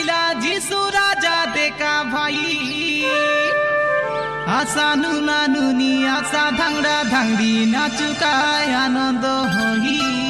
लीला जिसु राजा देखा भाई আশা নুনা নুনি আশা ধাংরা ধাংরি নাচুকায় আনন্দ হই।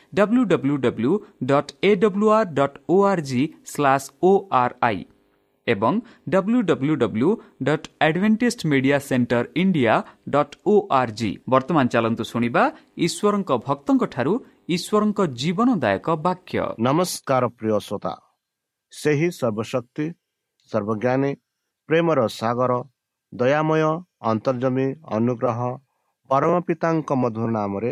W W W dot A W R dot O R G slash O R I ଏବଂ W W W dot Adventist Media Centre India dot O R G ବର୍ତ୍ତମାନ ଚାଲନ୍ତୁ ଶୁଣିବା ଈଶ୍ୱରଙ୍କ ଭକ୍ତଙ୍କଠାରୁ ଈଶ୍ୱରଙ୍କ ଜୀବନଦାୟକ ବାକ୍ୟ। ନମସ୍କାର ପ୍ରିୟ ଶ୍ରୋତା। ସେହି ସର୍ବଶକ୍ତି ସର୍ବଜ୍ଞାନୀ ପ୍ରେମର ସାଗର ଦୟାମୟ ଅନ୍ତର୍ଜମୀ ଅନୁଗ୍ରହ ପରମ ପିତାଙ୍କ ମଧୁର ନାମରେ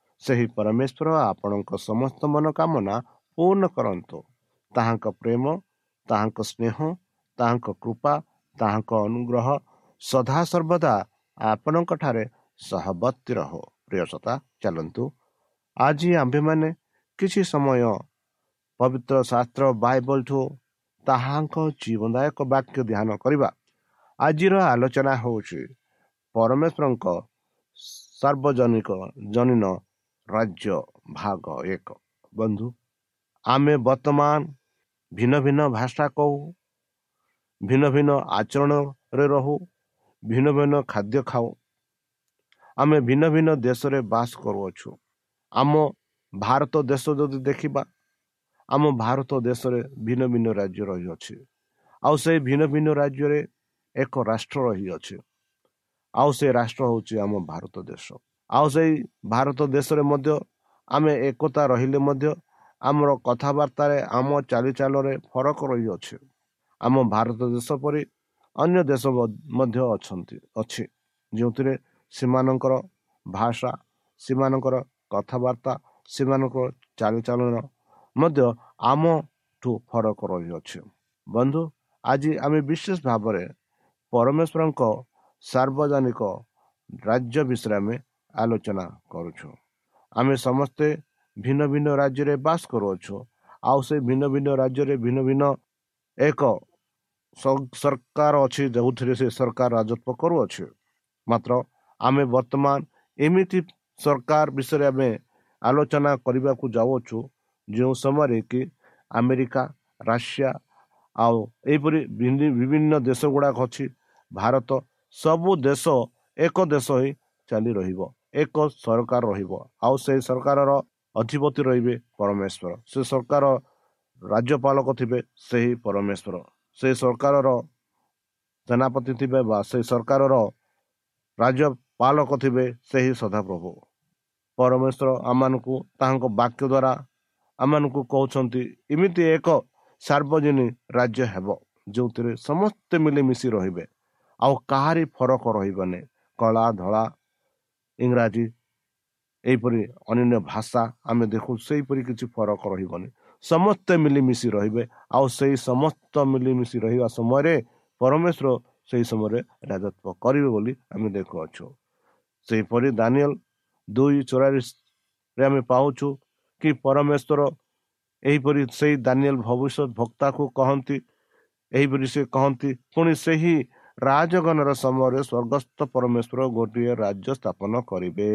ସେହି ପରମେଶ୍ୱର ଆପଣଙ୍କ ସମସ୍ତ ମନୋକାମନା ପୂର୍ଣ୍ଣ କରନ୍ତୁ। ତାହାଙ୍କ ପ୍ରେମ ତାହାଙ୍କ ସ୍ନେହ ତାହାଙ୍କ କୃପା ତାହାଙ୍କ ଅନୁଗ୍ରହ ସଦାସର୍ବଦା ଆପଣଙ୍କଠାରେ ସହବର୍ତ୍ତୀ ରହ। ପ୍ରିୟସତା ଚାଲନ୍ତୁ। ଆଜି ଆମ୍ଭେମାନେ କିଛି ସମୟ ପବିତ୍ର ଶାସ୍ତ୍ର ବାଇବଲଠୁ ତାହାଙ୍କ ଜୀବନଦାୟକ ବାକ୍ୟ ଧ୍ୟାନ କରିବା। ଆଜିର ଆଲୋଚନା ହେଉଛି ପରମେଶ୍ୱରଙ୍କ ସାର୍ବଜନିକ ଜନୀନ ରାଜ୍ୟ ଭାଗ ଏକ। ବନ୍ଧୁ ଆମେ ବର୍ତ୍ତମାନ ଭିନ୍ନ ଭିନ୍ନ ଭାଷା କହୁ ଭିନ୍ନ ଭିନ୍ନ ଆଚରଣରେ ରହୁ ଭିନ୍ନ ଭିନ୍ନ ଖାଦ୍ୟ ଖାଉ। ଆମେ ଭିନ୍ନ ଭିନ୍ନ ଦେଶରେ ବାସ କରୁଅଛୁ। ଆମ ଭାରତ ଦେଶ ଯଦି ଦେଖିବା ଆମ ଭାରତ ଦେଶରେ ଭିନ୍ନ ଭିନ୍ନ ରାଜ୍ୟ ରହିଅଛି। ଆଉ ସେଇ ଭିନ୍ନ ଭିନ୍ନ ରାଜ୍ୟରେ ଏକ ରାଷ୍ଟ୍ର ରହିଅଛି। ଆଉ ସେ ରାଷ୍ଟ୍ର ହେଉଛି ଆମ ଭାରତ ଦେଶ। ଆଉ ସେଇ ଭାରତ ଦେଶରେ ମଧ୍ୟ ଆମେ ଏକତା ରହିଲେ ମଧ୍ୟ ଆମର କଥାବାର୍ତ୍ତାରେ ଆମ ଚାଲିଚାଲରେ ଫରକ ରହିଅଛି ଆମ ଭାରତ ଦେଶ ପରି ଅନ୍ୟ ଦେଶ ମଧ୍ୟ ଅଛନ୍ତି ଅଛି ଯେଉଁଥିରେ ସେମାନଙ୍କର ଭାଷା ସେମାନଙ୍କର କଥାବାର୍ତ୍ତା ସେମାନଙ୍କର ଚାଲିଚଳନ ମଧ୍ୟ ଆମଠୁ ଫରକ ରହିଅଛି ବନ୍ଧୁ ଆଜି ଆମେ ବିଶେଷ ଭାବରେ ପରମେଶ୍ୱରଙ୍କ ସାର୍ବଜନିକ ରାଜ୍ୟ ବିଷୟରେ ଆମେ ଆଲୋଚନା କରୁଛୁ। ଆମେ ସମସ୍ତେ ଭିନ୍ନ ଭିନ୍ନ ରାଜ୍ୟରେ ବାସ କରୁଅଛୁ। ଆଉ ସେ ଭିନ୍ନ ଭିନ୍ନ ରାଜ୍ୟରେ ଭିନ୍ନ ଭିନ୍ନ ଏକ ସରକାର ଅଛି ଯେଉଁଥିରେ ସେ ସରକାର ରାଜତ୍ୱ କରୁଅଛି। ମାତ୍ର ଆମେ ବର୍ତ୍ତମାନ ଏମିତି ସରକାର ବିଷୟରେ ଆମେ ଆଲୋଚନା କରିବାକୁ ଯାଉଅଛୁ ଯେଉଁ ସମୟରେ କି ଆମେରିକା ରାସିଆ ଆଉ ଏହିପରି ବିଭିନ୍ନ ଦେଶ ଗୁଡ଼ାକ ଅଛି ଭାରତ ସବୁ ଦେଶ ଏକ ଦେଶ ହିଁ ଚାଲି ରହିବ ଏକ ସରକାର ରହିବ। ଆଉ ସେ ସରକାରର ଅଧିପତି ରହିବେ ପରମେଶ୍ୱର। ସେ ସରକାର ରାଜ୍ୟପାଳକ ଥିବେ ସେହି ପରମେଶ୍ୱର। ସେ ସରକାରର ସେନାପତି ଥିବେ ବା ସେ ସରକାରର ରାଜ୍ୟପାଳକ ଥିବେ ସେହି ସଦାପ୍ରଭୁ। ପରମେଶ୍ୱର ଆମମାନଙ୍କୁ ତାହାଙ୍କ ବାକ୍ୟ ଦ୍ୱାରା ଆମମାନଙ୍କୁ କହୁଛନ୍ତି ଏମିତି ଏକ ସାର୍ବଜନୀ ରାଜ୍ୟ ହେବ ଯେଉଁଥିରେ ସମସ୍ତେ ମିଳିମିଶି ରହିବେ। ଆଉ କାହାରି ଫରକ ରହିବନି। କଳା ଧଳା ଇଂରାଜୀ ଏହିପରି ଅନ୍ୟାନ୍ୟ ଭାଷା ଆମେ ଦେଖୁ ସେହିପରି କିଛି ଫରକ ରହିବନି ସମସ୍ତେ ମିଳିମିଶି ରହିବେ ଆଉ ସେଇ ସମସ୍ତ ମିଳିମିଶି ରହିବା ସମୟରେ ପରମେଶ୍ୱର ସେହି ସମୟରେ ରାଜତ୍ୱ କରିବେ ବୋଲି ଆମେ ଦେଖୁଅଛୁ। ସେହିପରି ଦାନିଏଲ ଦୁଇ ଚଉରାଳିଶରେ ଆମେ ପାଉଛୁ କି ପରମେଶ୍ୱର ଏହିପରି ସେଇ ଦାନିଏଲ ଭବିଷ୍ୟତ ଭକ୍ତାକୁ କହନ୍ତି ଏହିପରି ସେ କହନ୍ତି ପୁଣି ସେହି ରାଜଗଣର ସମୟରେ ସ୍ୱର୍ଗସ୍ଥ ପରମେଶ୍ୱର ଗୋଟିଏ ରାଜ୍ୟ ସ୍ଥାପନ କରିବେ।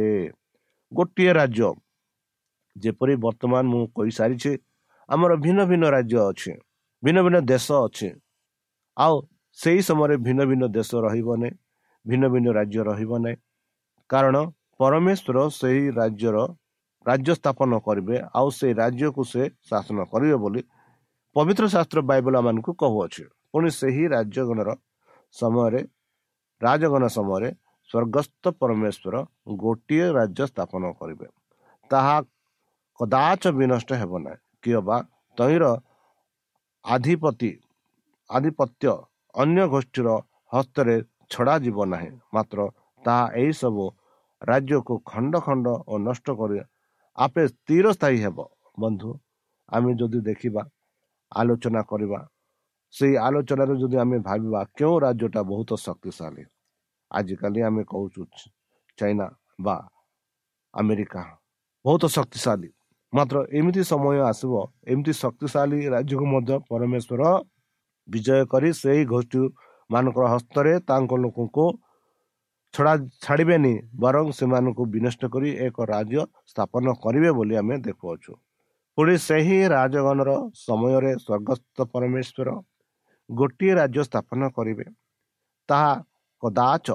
ଗୋଟିଏ ରାଜ୍ୟ। ଯେପରି ବର୍ତ୍ତମାନ ମୁଁ କହିସାରିଛି ଆମର ଭିନ୍ନ ଭିନ୍ନ ରାଜ୍ୟ ଅଛି ଭିନ୍ନ ଭିନ୍ନ ଦେଶ ଅଛି। ଆଉ ସେହି ସମୟରେ ଭିନ୍ନ ଭିନ୍ନ ଦେଶ ରହିବ ନାହିଁ ଭିନ୍ନ ଭିନ୍ନ ରାଜ୍ୟ ରହିବ ନାହିଁ କାରଣ ପରମେଶ୍ୱର ସେହି ରାଜ୍ୟର ରାଜ୍ୟ ସ୍ଥାପନ କରିବେ ଆଉ ସେଇ ରାଜ୍ୟକୁ ସେ ଶାସନ କରିବେ ବୋଲି ପବିତ୍ର ଶାସ୍ତ୍ର ବାଇବଲ ମାନଙ୍କୁ କହୁଅଛି। ପୁଣି ସେହି ରାଜ୍ୟଗଣର ସମୟରେ ରାଜଗଣ ସମୟରେ ସ୍ୱର୍ଗସ୍ଥ ପରମେଶ୍ୱର ଗୋଟିଏ ରାଜ୍ୟ ସ୍ଥାପନ କରିବେ। ତାହା କଦାଚ ବିନଷ୍ଟ ହେବ ନାହିଁ। କିଏ ବା ତହିଁର ଆଧିପତି ଆଧିପତ୍ୟ ଅନ୍ୟ ଗୋଷ୍ଠୀର ହସ୍ତରେ ଛଡ଼ାଯିବ ନାହିଁ। ମାତ୍ର ତାହା ଏହିସବୁ ରାଜ୍ୟକୁ ଖଣ୍ଡ ଖଣ୍ଡ ଓ ନଷ୍ଟ କରି ଆପେ ସ୍ଥିର ସ୍ଥାୟୀ ହେବ। ବନ୍ଧୁ ଆମେ ଯଦି ଦେଖିବା ଆଲୋଚନା କରିବା ସେଇ ଆଲୋଚନାରେ ଯଦି ଆମେ ଭାବିବା କେଉଁ ରାଜ୍ୟଟା ବହୁତ ଶକ୍ତିଶାଳୀ ଆଜିକାଲି ଆମେ କହୁଛୁ ଚାଇନା ବା ଆମେରିକା ବହୁତ ଶକ୍ତିଶାଳୀ ମାତ୍ର ଏମିତି ସମୟ ଆସିବ ଏମିତି ଶକ୍ତିଶାଳୀ ରାଜ୍ୟକୁ ମଧ୍ୟ ପରମେଶ୍ୱର ବିଜୟ କରି ସେହି ଗୋଷ୍ଠୀ ମାନଙ୍କର ହସ୍ତରେ ତାଙ୍କ ଲୋକଙ୍କୁ ଛଡ଼ା ଛାଡ଼ିବେନି ବରଂ ସେମାନଙ୍କୁ ବିନଷ୍ଟ କରି ଏକ ରାଜ୍ୟ ସ୍ଥାପନ କରିବେ ବୋଲି ଆମେ ଦେଖୁଅଛୁ ପୁଣି ସେହି ରାଜଗଣର ସମୟରେ ସ୍ୱର୍ଗସ୍ଥ ପରମେଶ୍ୱର ଗୋଟିଏ ରାଜ୍ୟ ସ୍ଥାପନ କରିବେ ତାହା କଦାଚ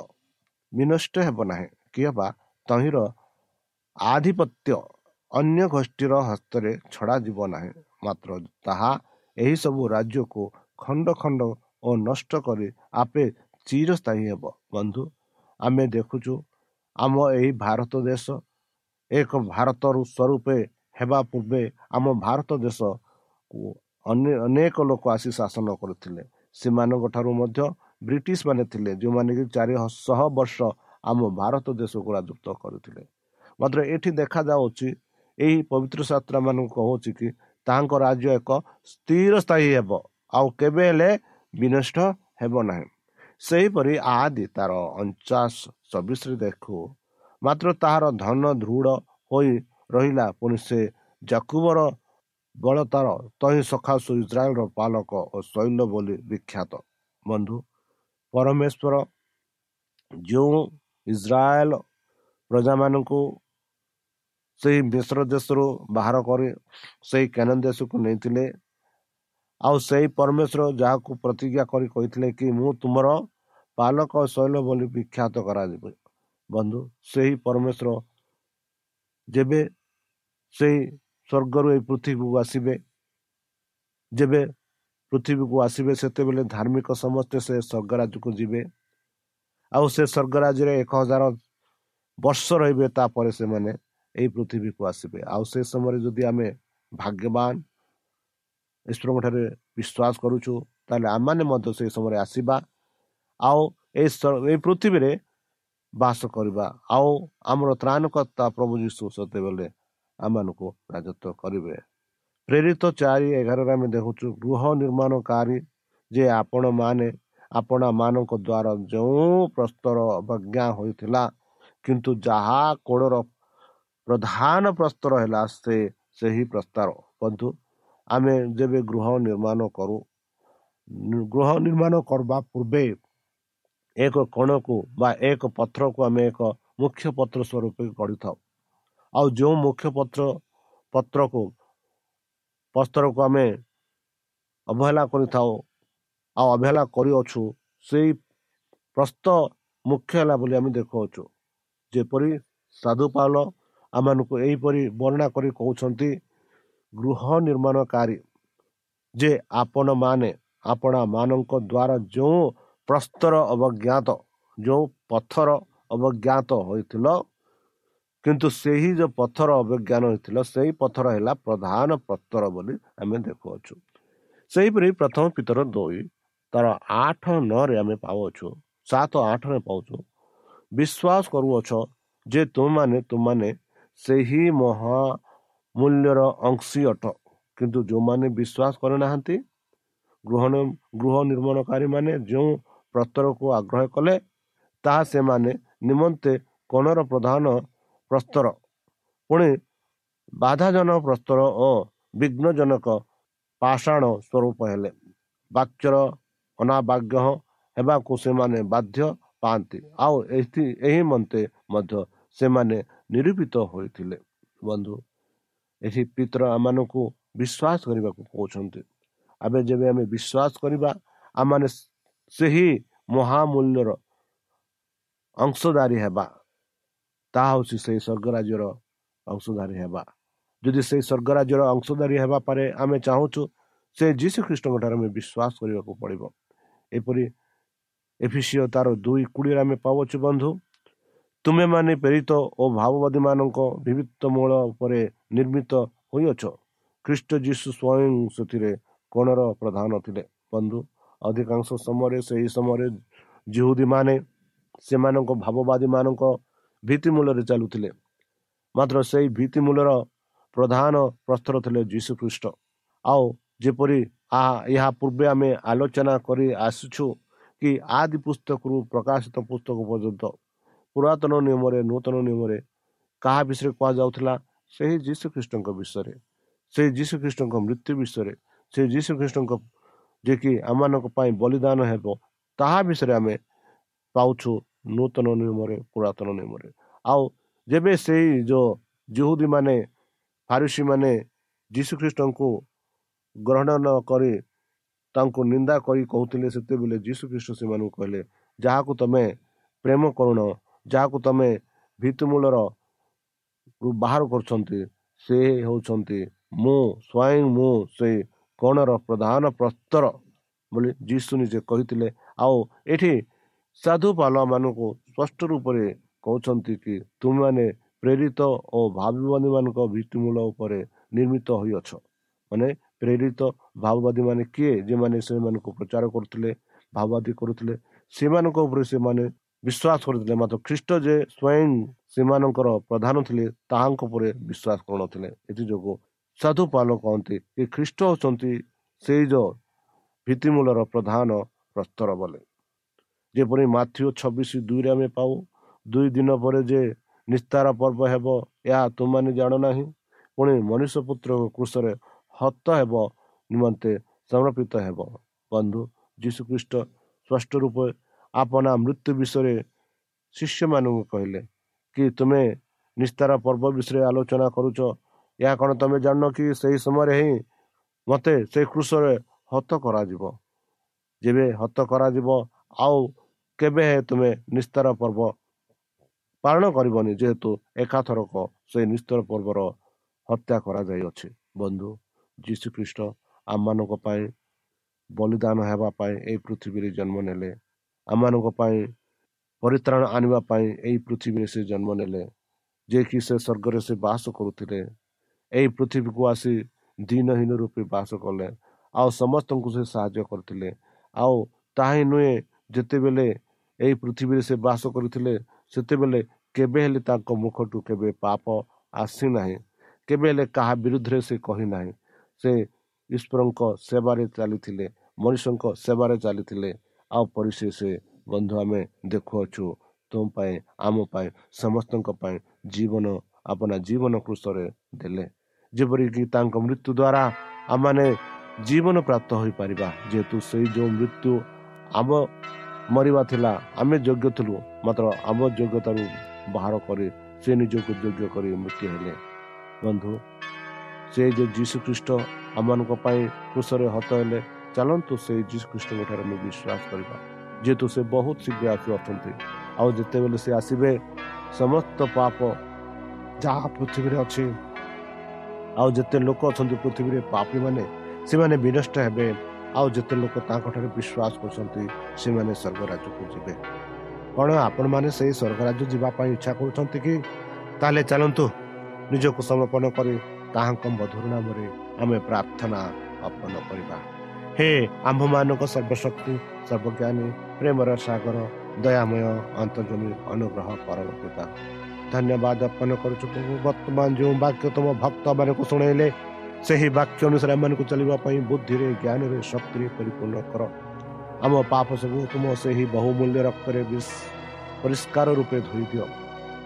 ବିନଷ୍ଟ ହେବ ନାହିଁ। କିମ୍ବା ତହିଁର ଆଧିପତ୍ୟ ଅନ୍ୟ ଗୋଷ୍ଠୀର ହସ୍ତରେ ଛଡ଼ାଯିବ ନାହିଁ। ମାତ୍ର ତାହା ଏହିସବୁ ରାଜ୍ୟକୁ ଖଣ୍ଡ ଖଣ୍ଡ ଓ ନଷ୍ଟ କରି ଆପେ ଚିରସ୍ଥାୟୀ ହେବ। ବନ୍ଧୁ ଆମେ ଦେଖୁଛୁ ଆମ ଏହି ଭାରତ ଦେଶ ଏକ ଭାରତରୁ ସ୍ୱରୂପେ ହେବା ପୂର୍ବେ ଆମ ଭାରତ ଦେଶକୁ ଅନେକ ଲୋକ ଆସି ଶାସନ କରୁଥିଲେ। ସେମାନଙ୍କ ଠାରୁ ମଧ୍ୟ ବ୍ରିଟିଶ ମାନେ ଥିଲେ ଯେଉଁମାନେ କି ଚାରି ଶହ ବର୍ଷ ଆମ ଭାରତ ଦେଶକୁ ରାଜତ୍ୱ କରୁଥିଲେ। ମାତ୍ର ଏଠି ଦେଖାଯାଉଛି ଏହି ପବିତ୍ର ଶାସ୍ତ୍ର ମାନଙ୍କୁ କହୁଛି କି ତାଙ୍କ ରାଜ୍ୟ ଏକ ସ୍ଥିର ସ୍ଥାୟୀ ହେବ ଆଉ କେବେ ହେଲେ ବିନଷ୍ଟ ହେବ ନାହିଁ। ସେହିପରି ଆଦି ତାର ଅଣଚାଶ ଚବିଶରେ ଦେଖୁ। ମାତ୍ର ତାହାର ଧନ ଦୃଢ଼ ହୋଇ ରହିଲା ପୁଣି ସେ ଜାକୁବର ବଳତାର ତହିଁ ସଖାସୁ ଇସ୍ରାଏଲର ପାଲକ ଓ ଶୈଲ ବୋଲି ବିଖ୍ୟାତ। ବନ୍ଧୁ ପରମେଶ୍ୱର ଯେଉଁ ଇସ୍ରାଏଲ ପ୍ରଜାମାନଙ୍କୁ ସେହି ମିଶ୍ର ଦେଶରୁ ବାହାର କରି ସେହି କେନ ଦେଶକୁ ନେଇଥିଲେ ଆଉ ସେହି ପରମେଶ୍ୱର ଯାହାକୁ ପ୍ରତିଜ୍ଞା କରି କହିଥିଲେ କି ମୁଁ ତୁମର ପାଲକ ଶୈଳ ବୋଲି ବିଖ୍ୟାତ କରାଯିବ। ବନ୍ଧୁ ସେହି ପରମେଶ୍ୱର ଯେବେ ସେହି ସ୍ୱର୍ଗରୁ ଏହି ପୃଥିବୀକୁ ଆସିବେ। ଯେବେ ପୃଥିବୀକୁ ଆସିବେ ସେତେବେଳେ ଧାର୍ମିକ ସମସ୍ତେ ସେ ସ୍ୱର୍ଗରାଜକୁ ଯିବେ। ଆଉ ସେ ସ୍ୱର୍ଗରାଜ୍ୟରେ ଏକ ହଜାର ବର୍ଷ ରହିବେ ତାପରେ ସେମାନେ ଏହି ପୃଥିବୀକୁ ଆସିବେ। ଆଉ ସେ ସମୟରେ ଯଦି ଆମେ ଭାଗ୍ୟବାନ ଈଶ୍ୱରଙ୍କ ଠାରେ ବିଶ୍ୱାସ କରୁଛୁ ତାହେଲେ ଆମମାନେ ମଧ୍ୟ ସେଇ ସମୟରେ ଆସିବା। ଆଉ ଏଇ ଏଇ ପୃଥିବୀରେ ବାସ କରିବା। ଆଉ ଆମର ତ୍ରାଣକର୍ତ୍ତା ପ୍ରଭୁ ଯୀଶୁ ସେତେବେଳେ ଆମମାନଙ୍କୁ ରାଜତ୍ୱ କରିବେ। ପ୍ରେରିତ ଚାରି ଏଗାରରେ ଆମେ ଦେଖୁଛୁ ଗୃହ ନିର୍ମାଣକାରୀ ଯେ ଆପଣମାନେ ଆପଣା ମାନଙ୍କ ଦ୍ୱାରା ଯେଉଁ ପ୍ରସ୍ତର ଅବଜ୍ଞା ହୋଇଥିଲା କିନ୍ତୁ ଯାହା କୋଡ଼ର ପ୍ରଧାନ ପ୍ରସ୍ତର ହେଲା ସେ ସେହି ପ୍ରସ୍ତାର। ବନ୍ଧୁ ଆମେ ଯେବେ ଗୃହ ନିର୍ମାଣ କରୁ ଗୃହ ନିର୍ମାଣ କରିବା ପୂର୍ବେ ଏକ କୋଣକୁ ବା ଏକ ପତ୍ରକୁ ଆମେ ଏକ ମୁଖ୍ୟ ପତ୍ର ସ୍ୱରୂପ ଗଢ଼ିଥାଉ। ଆଉ ଯେଉଁ ମୁଖ୍ୟ ପତ୍ର ପତ୍ରକୁ ପସ୍ତରକୁ ଆମେ ଅବହେଳା କରିଥାଉ ଆଉ ଅବହେଳା କରିଅଛୁ ସେଇ ପ୍ରସ୍ତ ମୁଖ୍ୟ ହେଲା ବୋଲି ଆମେ ଦେଖୁଅଛୁ। ଯେପରି ସାଧୁପାଲ ଆମମାନଙ୍କୁ ଏହିପରି ବର୍ଣ୍ଣନା କରି କହୁଛନ୍ତି ଗୃହ ନିର୍ମାଣକାରୀ ଯେ ଆପଣମାନେ ଆପଣମାନଙ୍କ ଦ୍ୱାରା ଯେଉଁ ପ୍ରସ୍ତର ଅବଜ୍ଞାତ ଯେଉଁ ପଥର ଅବଜ୍ଞାତ ହୋଇଥିଲ କିନ୍ତୁ ସେହି ଯେଉଁ ପଥର ଅବଜ୍ଞାନ ହୋଇଥିଲା ସେହି ପଥର ହେଲା ପ୍ରଧାନ ପ୍ରସ୍ତର ବୋଲି ଆମେ ଦେଖୁଅଛୁ। ସେହିପରି ପ୍ରଥମ ପିତର ଦୁଇ ତାର ଆଠ ନଅରେ ଆମେ ପାଉଅଛୁ ସାତ ଆଠରେ ପାଉଛୁ। ବିଶ୍ୱାସ କରୁଅଛ ଯେ ତୁମମାନେ ତୁମମାନେ ସେହି ମହାମୂଲ୍ୟର ଅଂଶୀ ଅଟ କିନ୍ତୁ ଯେଉଁମାନେ ବିଶ୍ୱାସ କରିନାହାନ୍ତି ଗୃହ ଗୃହ ନିର୍ମାଣକାରୀମାନେ ଯେଉଁ ପ୍ରସ୍ତରକୁ ଆଗ୍ରହ କଲେ ତାହା ସେମାନେ ନିମନ୍ତେ କୋଣର ପ୍ରଧାନ ପ୍ରସ୍ତର। ପୁଣି ବାଧାଜନକ ପ୍ରସ୍ତର ଓ ବିଘ୍ନଜନକ ପାଷାଣ ସ୍ୱରୂପ ହେଲେ। ବାକ୍ୟର ଅନାବାଗ୍ୟ ହେବାକୁ ସେମାନେ ବାଧ୍ୟ ପାଆନ୍ତି। ଆଉ ଏହି ଏହି ମନ୍ତେ ମଧ୍ୟ ସେମାନେ ନିରୂପିତ ହୋଇଥିଲେ। ବନ୍ଧୁ ଏହି ପିତର ଆମମାନଙ୍କୁ ବିଶ୍ୱାସ କରିବାକୁ କହୁଛନ୍ତି। ଆମେ ଯେବେ ଆମେ ବିଶ୍ୱାସ କରିବା ଆମମାନେ ସେହି ମହାମୂଲ୍ୟର ଅଂଶଧାରୀ ହେବା। ତାହା ହେଉଛି ସେହି ସ୍ୱର୍ଗରାଜ୍ୟର ଅଂଶଧାରୀ ହେବା ଯଦି ସେଇ ସ୍ୱର୍ଗରାଜ୍ୟର ଅଂଶଧାରୀ ହେବା ପରେ ଆମେ ଚାହୁଁଛୁ ସେ ଯୀଶୁ ଖ୍ରୀଷ୍ଟଙ୍କ ଠାରେ ଆମେ ବିଶ୍ୱାସ କରିବାକୁ ପଡ଼ିବ। ଏପରି ଏଫିସିଓ ତାର ଦୁଇ କୋଡ଼ିଏରେ ଆମେ ପାଉଛୁ ବନ୍ଧୁ। ତୁମେମାନେ ପ୍ରେରିତ ଓ ଭାବବାଦୀ ମାନଙ୍କ ବିବିଧ ମୂଳ ଉପରେ ନିର୍ମିତ ହୋଇଅଛ। ଖ୍ରୀଷ୍ଟ ଯୀଶୁ ସ୍ୱୟଂ ସେଥିରେ କୋଣର ପ୍ରଧାନ ଥିଲେ। ବନ୍ଧୁ ଅଧିକାଂଶ ସମୟରେ ସେହି ସମୟରେ ଜିହୁଦୀମାନେ ସେମାନଙ୍କ ଭାବବାଦୀମାନଙ୍କ ଭିତ୍ତିମୂଳରେ ଚାଲୁଥିଲେ। ମାତ୍ର ସେହି ଭିତ୍ତିମୂଳର ପ୍ରଧାନ ପ୍ରସ୍ତର ଥିଲେ ଯୀଶୁଖ୍ରୀଷ୍ଟ। ଆଉ ଯେପରି ଏହା ପୂର୍ବେ ଆମେ ଆଲୋଚନା କରି ଆସୁଛୁ କି ଆଦି ପୁସ୍ତକରୁ ପ୍ରକାଶିତ ପୁସ୍ତକ ପର୍ଯ୍ୟନ୍ତ ପୁରାତନ ନିୟମରେ ନୂତନ ନିୟମରେ କାହା ବିଷୟରେ କୁହାଯାଉଥିଲା ସେହି ଯୀଶୁଖ୍ରୀଷ୍ଟଙ୍କ ବିଷୟରେ ସେହି ଯୀଶୁଖ୍ରୀଷ୍ଟଙ୍କ ମୃତ୍ୟୁ ବିଷୟରେ ସେ ଯୀଶୁଖ୍ରୀଷ୍ଟଙ୍କ ଯିଏକି ଆମମାନଙ୍କ ପାଇଁ ବଳିଦାନ ହେବ ତାହା ବିଷୟରେ ଆମେ ପାଉଛୁ ନୂତନ ନିୟମରେ ପୁରାତନ ନିୟମରେ। ଆଉ ଯେବେ ସେଇ ଯେଉଁ ଜୁହୁଦୀ ମାନେ ଫାରୁସି ମାନେ ଯୀଶୁଖ୍ରୀଷ୍ଟଙ୍କୁ ଗ୍ରହଣ ନ କରି ତାଙ୍କୁ ନିନ୍ଦା କରି କହୁଥିଲେ ସେତେବେଳେ ଯୀଶୁଖ୍ରୀଷ୍ଟ ସେମାନଙ୍କୁ କହିଲେ ଯାହାକୁ ତମେ ପ୍ରେମ କରୁଣ ଯାହାକୁ ତମେ ଭିତ୍ତିମୂଳର ବାହାର କରୁଛନ୍ତି ସେ ହେଉଛନ୍ତି ମୁଁ ସ୍ୱୟଂ ମୁଁ ସେ କଣର ପ୍ରଧାନ ପ୍ରସ୍ତର ବୋଲି ଯୀଶୁ ନିଜେ କହିଥିଲେ। ଆଉ ଏଠି ସାଧୁପାଲମାନଙ୍କୁ ସ୍ପଷ୍ଟ ରୂପରେ କହୁଛନ୍ତି କି ତୁମେମାନେ ପ୍ରେରିତ ଓ ଭାବବାଦୀ ମାନଙ୍କ ଭିତ୍ତିମୂଳ ଉପରେ ନିର୍ମିତ ହୋଇଅଛ। ମାନେ ପ୍ରେରିତ ଭାବବାଦୀ ମାନେ କିଏ? ଯେମାନେ ସେମାନଙ୍କୁ ପ୍ରଚାର କରୁଥିଲେ ଭାବବାଦୀ କରୁଥିଲେ ସେମାନଙ୍କ ଉପରେ ସେମାନେ ବିଶ୍ୱାସ କରୁଥିଲେ। ମାତ୍ର ଖ୍ରୀଷ୍ଟ ଯେ ସ୍ୱୟଂ ସେମାନଙ୍କର ପ୍ରଧାନ ଥିଲେ ତାହାଙ୍କ ଉପରେ ବିଶ୍ୱାସ କରୁନଥିଲେ। ଏଥିଯୋଗୁଁ ସାଧୁ ପାଲ କହନ୍ତି କି ଖ୍ରୀଷ୍ଟ ହେଉଛନ୍ତି ସେଇ ଯୋଉ ଭିତ୍ତିମୂଳର ପ୍ରଧାନ ପ୍ରସ୍ତର ବୋଲେ। ଯେପରି ମାଥ୍ୟୁ ଛବିଶ ଦୁଇରେ ଆମେ ପାଉ ଦୁଇ ଦିନ ପରେ ଯେ ନିସ୍ତାର ପର୍ବ ହେବ ଏହା ତୁମମାନେ ଜାଣୁନାହିଁ ପୁଣି ମନୁଷ୍ୟ ପୁତ୍ର କୃଷରେ ହତ ହେବ ନିମନ୍ତେ ସମର୍ପିତ ହେବ। ବନ୍ଧୁ ଯୀଶୁଖ୍ରୀଷ୍ଟ ସ୍ପଷ୍ଟ ରୂପେ ଆପଣା ମୃତ୍ୟୁ ବିଷୟରେ ଶିଷ୍ୟମାନଙ୍କୁ କହିଲେ କି ତୁମେ ନିସ୍ତାର ପର୍ବ ବିଷୟରେ ଆଲୋଚନା କରୁଛ? ଏହା କ'ଣ ତମେ ଜାଣିନ କି ସେହି ସମୟରେ ହିଁ ମୋତେ ସେ କୃଷରେ ହତ କରାଯିବ? ଯେବେ ହତ କରାଯିବ ଆଉ କେବେ ତୁମେ ନିସ୍ତାର ପର୍ବ ପାଳନ କରିବନି? ଯେହେତୁ ଏକାଥରକ ସେ ନିସ୍ତାର ପର୍ବର ହତ୍ୟା କରାଯାଇଅଛି। ବନ୍ଧୁ ଯୀଶୁଖ୍ରୀଷ୍ଟ ଆମମାନଙ୍କ ପାଇଁ ବଳିଦାନ ହେବା ପାଇଁ ଏହି ପୃଥିବୀରେ ଜନ୍ମ ନେଲେ। ଆମମାନଙ୍କ ପାଇଁ ପରିତ୍ରାଣ ଆଣିବା ପାଇଁ ଏହି ପୃଥିବୀରେ ସେ ଜନ୍ମ ନେଲେ। ଯିଏକି ସେ ସ୍ୱର୍ଗରେ ସେ ବାସ କରୁଥିଲେ ଏହି ପୃଥିବୀକୁ ଆସି ଦିନହୀନ ରୂପେ ବାସ କଲେ। ଆଉ ସମସ୍ତଙ୍କୁ ସେ ସାହାଯ୍ୟ କରିଥିଲେ। ଆଉ ତାହା ନୁହେଁ ଯେତେବେଳେ ଏହି ପୃଥିବୀରେ ସେ ବାସ କରିଥିଲେ ସେତେବେଳେ କେବେ ହେଲେ ତାଙ୍କ ମୁଖଠୁ କେବେ ପାପ ଆସିନାହିଁ କେବେ ହେଲେ କାହା ବିରୁଦ୍ଧରେ ସେ କହିନାହିଁ ସେ ଈଶ୍ୱରଙ୍କ ସେବାରେ ଚାଲିଥିଲେ ମଣିଷଙ୍କ ସେବାରେ ଚାଲିଥିଲେ ଆଉ ପରିଶେଷ ବନ୍ଧୁ ଆମେ ଦେଖୁଅଛୁ ତୁମ ପାଇଁ ଆମ ପାଇଁ ସମସ୍ତଙ୍କ ପାଇଁ ଜୀବନ ଆପଣା ଜୀବନ କୃଷରେ ଦେଲେ। ଯେପରିକି ତାଙ୍କ ମୃତ୍ୟୁ ଦ୍ୱାରା ଆମମାନେ ଜୀବନ ପ୍ରାପ୍ତ ହୋଇପାରିବା ଯେହେତୁ ସେଇ ଯେଉଁ ମୃତ୍ୟୁ ଆମ ମରିବା ଥିଲା ଆମେ ଯୋଗ୍ୟ ଥିଲୁ ମାତ୍ର ଆମ ଯୋଗ୍ୟତାରୁ ବାହାର କରି ସେ ନିଜକୁ ଯୋଗ୍ୟ କରି ମୃତ୍ୟୁ ହେଲେ ବନ୍ଧୁ ସେ ଯେ ଯୀଶୁ ଖ୍ରୀଷ୍ଟ ଆମମାନଙ୍କ ପାଇଁ କୃଷରେ ହତ ହେଲେ ଚାଲନ୍ତୁ ସେଇ ଯୀଶୁ ଖ୍ରୀଷ୍ଟଙ୍କ ଠାରେ ଆମେ ବିଶ୍ୱାସ କରିବା। ଯେହେତୁ ସେ ବହୁତ ଶୀଘ୍ର ଆସୁ ଅଛନ୍ତି। ଆଉ ଯେତେବେଳେ ସେ ଆସିବେ ସମସ୍ତ ପାପ ଯାହା ପୃଥିବୀରେ ଅଛି ଆଉ ଯେତେ ଲୋକ ଅଛନ୍ତି ପୃଥିବୀରେ ପାପୀମାନେ ସେମାନେ ବିନଷ୍ଟ ହେବେ। ଆଉ ଯେତେ ଲୋକ ତାଙ୍କଠାରେ ବିଶ୍ୱାସ କରୁଛନ୍ତି ସେମାନେ ସ୍ୱର୍ଗରାଜ୍ୟକୁ ଯିବେ। କ'ଣ ଆପଣମାନେ ସେଇ ସ୍ୱର୍ଗରାଜ୍ୟ ଯିବା ପାଇଁ ଇଚ୍ଛା କରୁଛନ୍ତି କି? ତାହେଲେ ଚାଲନ୍ତୁ ନିଜକୁ ସମର୍ପଣ କରି ତାହାଙ୍କ ମଧୁର ନାମରେ ଆମେ ପ୍ରାର୍ଥନା ଅର୍ପଣ କରିବା। ହେ ଆମ୍ଭମାନଙ୍କ ସର୍ବଶକ୍ତି ସର୍ବଜ୍ଞାନୀ ପ୍ରେମର ସାଗର ଦୟାମୟ ଅନ୍ତର୍ଜମୀ ଅନୁଗ୍ରହ ପରମ ପିତା। ଧନ୍ୟବାଦ ଅର୍ପଣ କରୁଛୁ ପ୍ରଭୁ। ବର୍ତ୍ତମାନ ଯେଉଁ ବାକ୍ୟ ତୁମ ଭକ୍ତମାନଙ୍କୁ ଶୁଣେଇଲେ ସେହି ବାକ୍ୟ ଅନୁସାରେ ଆମମାନଙ୍କୁ ଚାଲିବା ପାଇଁ ବୁଦ୍ଧିରେ ଜ୍ଞାନରେ ଶକ୍ତିରେ ପରିପୂର୍ଣ୍ଣ କର। ଆମ ପାପ ସବୁ ତୁମ ସେହି ବହୁମୂଲ୍ୟ ରକ୍ତରେ ପରିଷ୍କାର ରୂପେ ଧୋଇ ଦିଅ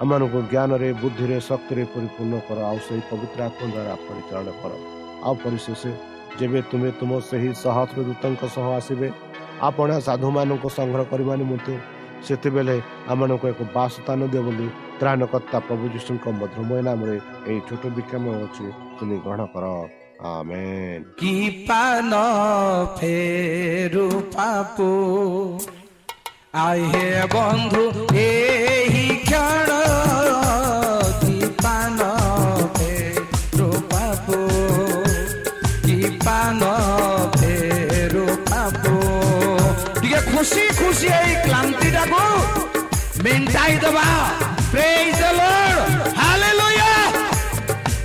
ଆମମାନଙ୍କୁ ଜ୍ଞାନରେ ବୁଦ୍ଧିରେ ଶକ୍ତିରେ ପରିପୂର୍ଣ୍ଣ କର। ଆଉ ସେହି ପବିତ୍ର ଆତ୍ମ ଦ୍ୱାରା ପରିଚାଳନା କର। ଆଉ ପରିଶେଷ ଯେବେ ତୁମେ ତୁମ ସେହି ସହସ୍ର ଦୂତଙ୍କ ସହ ଆସିବେ ଆପଣ ସାଧୁମାନଙ୍କୁ ସଂଗ୍ରହ କରିବା ନିମନ୍ତେ ସେତେବେଳେ ଆମମାନଙ୍କୁ ଏକ ବାସସ୍ଥାନ ଦିଅ ବୋଲି ତ୍ରାଣକର୍ତ୍ତା ପ୍ରଭୁ ଯୀଶୁଙ୍କ ମଧୁମୟ ନାମରେ ଏହି ଛୋଟ ବିକ୍ଷମ ଅଛି ତୁମେ ଗ୍ରହଣ କର କି ପାନ ଫେରୁ ପାପୁ ଆହେ ବନ୍ଧୁ ଏହି କ୍ଷଣ କି ପାନ ଫେରୁ ପାପୁ କି ପାନ ଫେରୁ ପାପୁ ଟିକେ ଖୁସି ଖୁସି ଏଇ କ୍ଲାନ୍ତିଟାକୁ ମେଣ୍ଟାଇ ଦେବା। Praise the Lord. Hallelujah.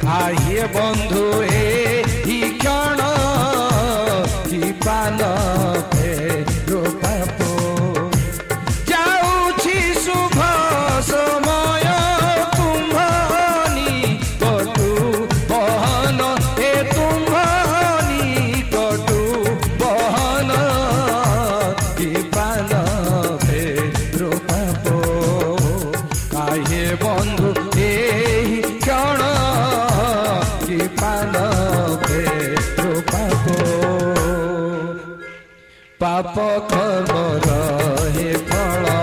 I hear. bonds. राहे फळा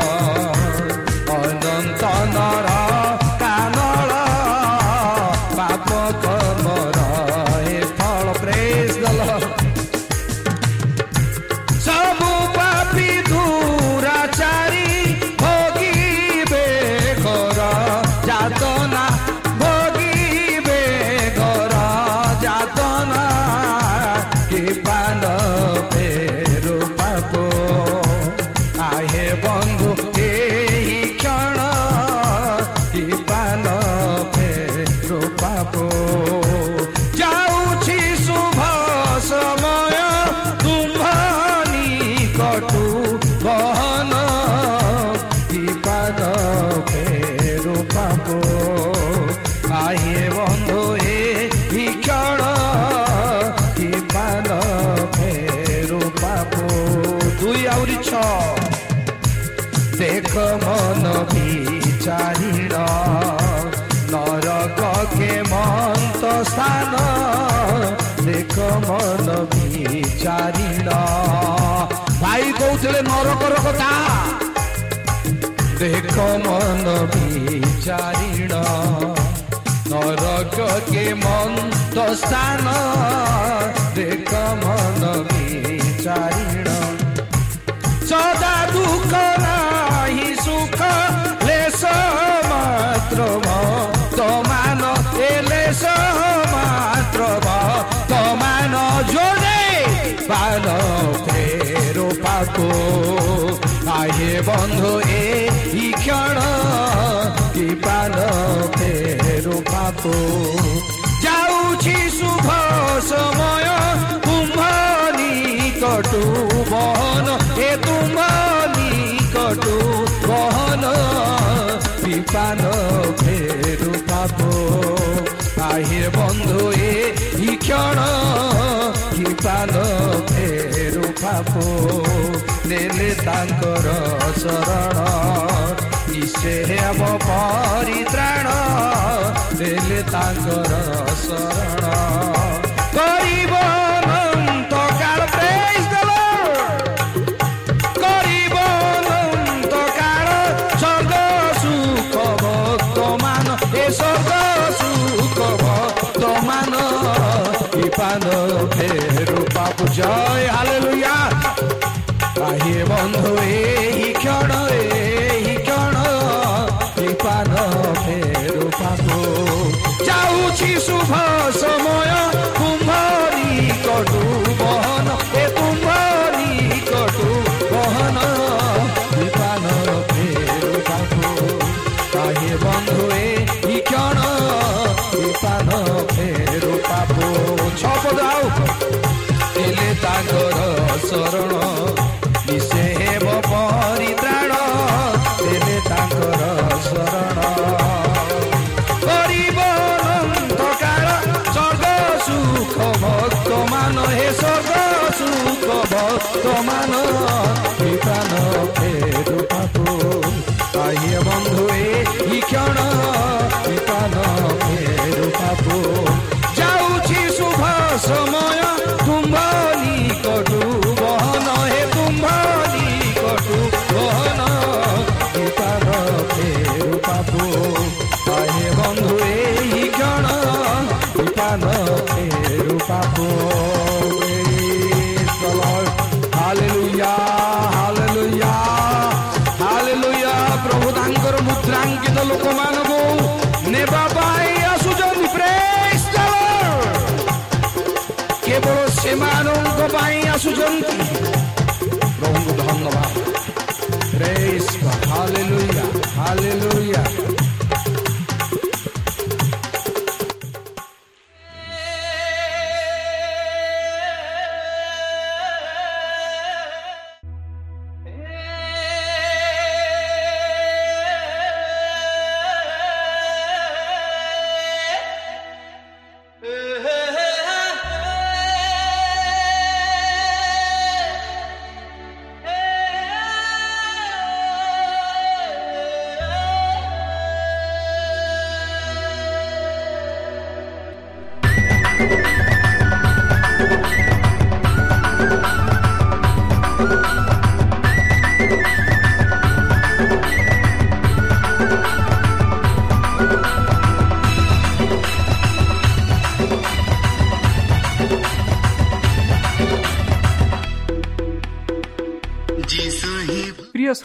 ମନ ବିଚାରିର ନରକ କେ ମନ୍ତ ସ୍ଥାନ ଦେଖ ମନ ବିଚାରିର ଭାଇ କହୁଥିଲେ ନରକର କଥା ଦେଖ ମନ ବିଚାରିର ନରକ କେ ମନ୍ତ ସ୍ଥାନ ଦେଖ ମନ ବିଚାରିର ସଦା ଦୁଃଖ বন্ধু এই ক্ষণ কৃপাল ফেৰু পাব যাওঁছি শুভ সময় তুমি কটো বহন এ তুমি কটো বহন কৃপাল ফেৰু পাব আহে বন্ধু এই ক্ষণ কৃপাল ବାବୁ ନେଲେ ତାଙ୍କର ଶରଣ ଇସେ ହେବ ପରିତ୍ରାଣ ନେଲେ ତାଙ୍କର ଶରଣ হালেলুয়া। লুইয়া বন্ধু এই ক্ষণ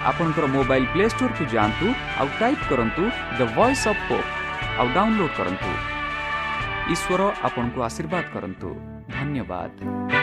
ଆପଣଙ୍କର ମୋବାଇଲ୍ ପ୍ଲେ ଷ୍ଟୋରକୁ ଯାଆନ୍ତୁ ଆଉ ଟାଇପ୍ କରନ୍ତୁ ଦ ଭଏସ୍ ଅଫ୍ ପୋପ୍ ଆଉ ଡାଉନଲୋଡ୍ କରନ୍ତୁ ଈଶ୍ୱର ଆପଣଙ୍କୁ ଆଶୀର୍ବାଦ କରନ୍ତୁ ଧନ୍ୟବାଦ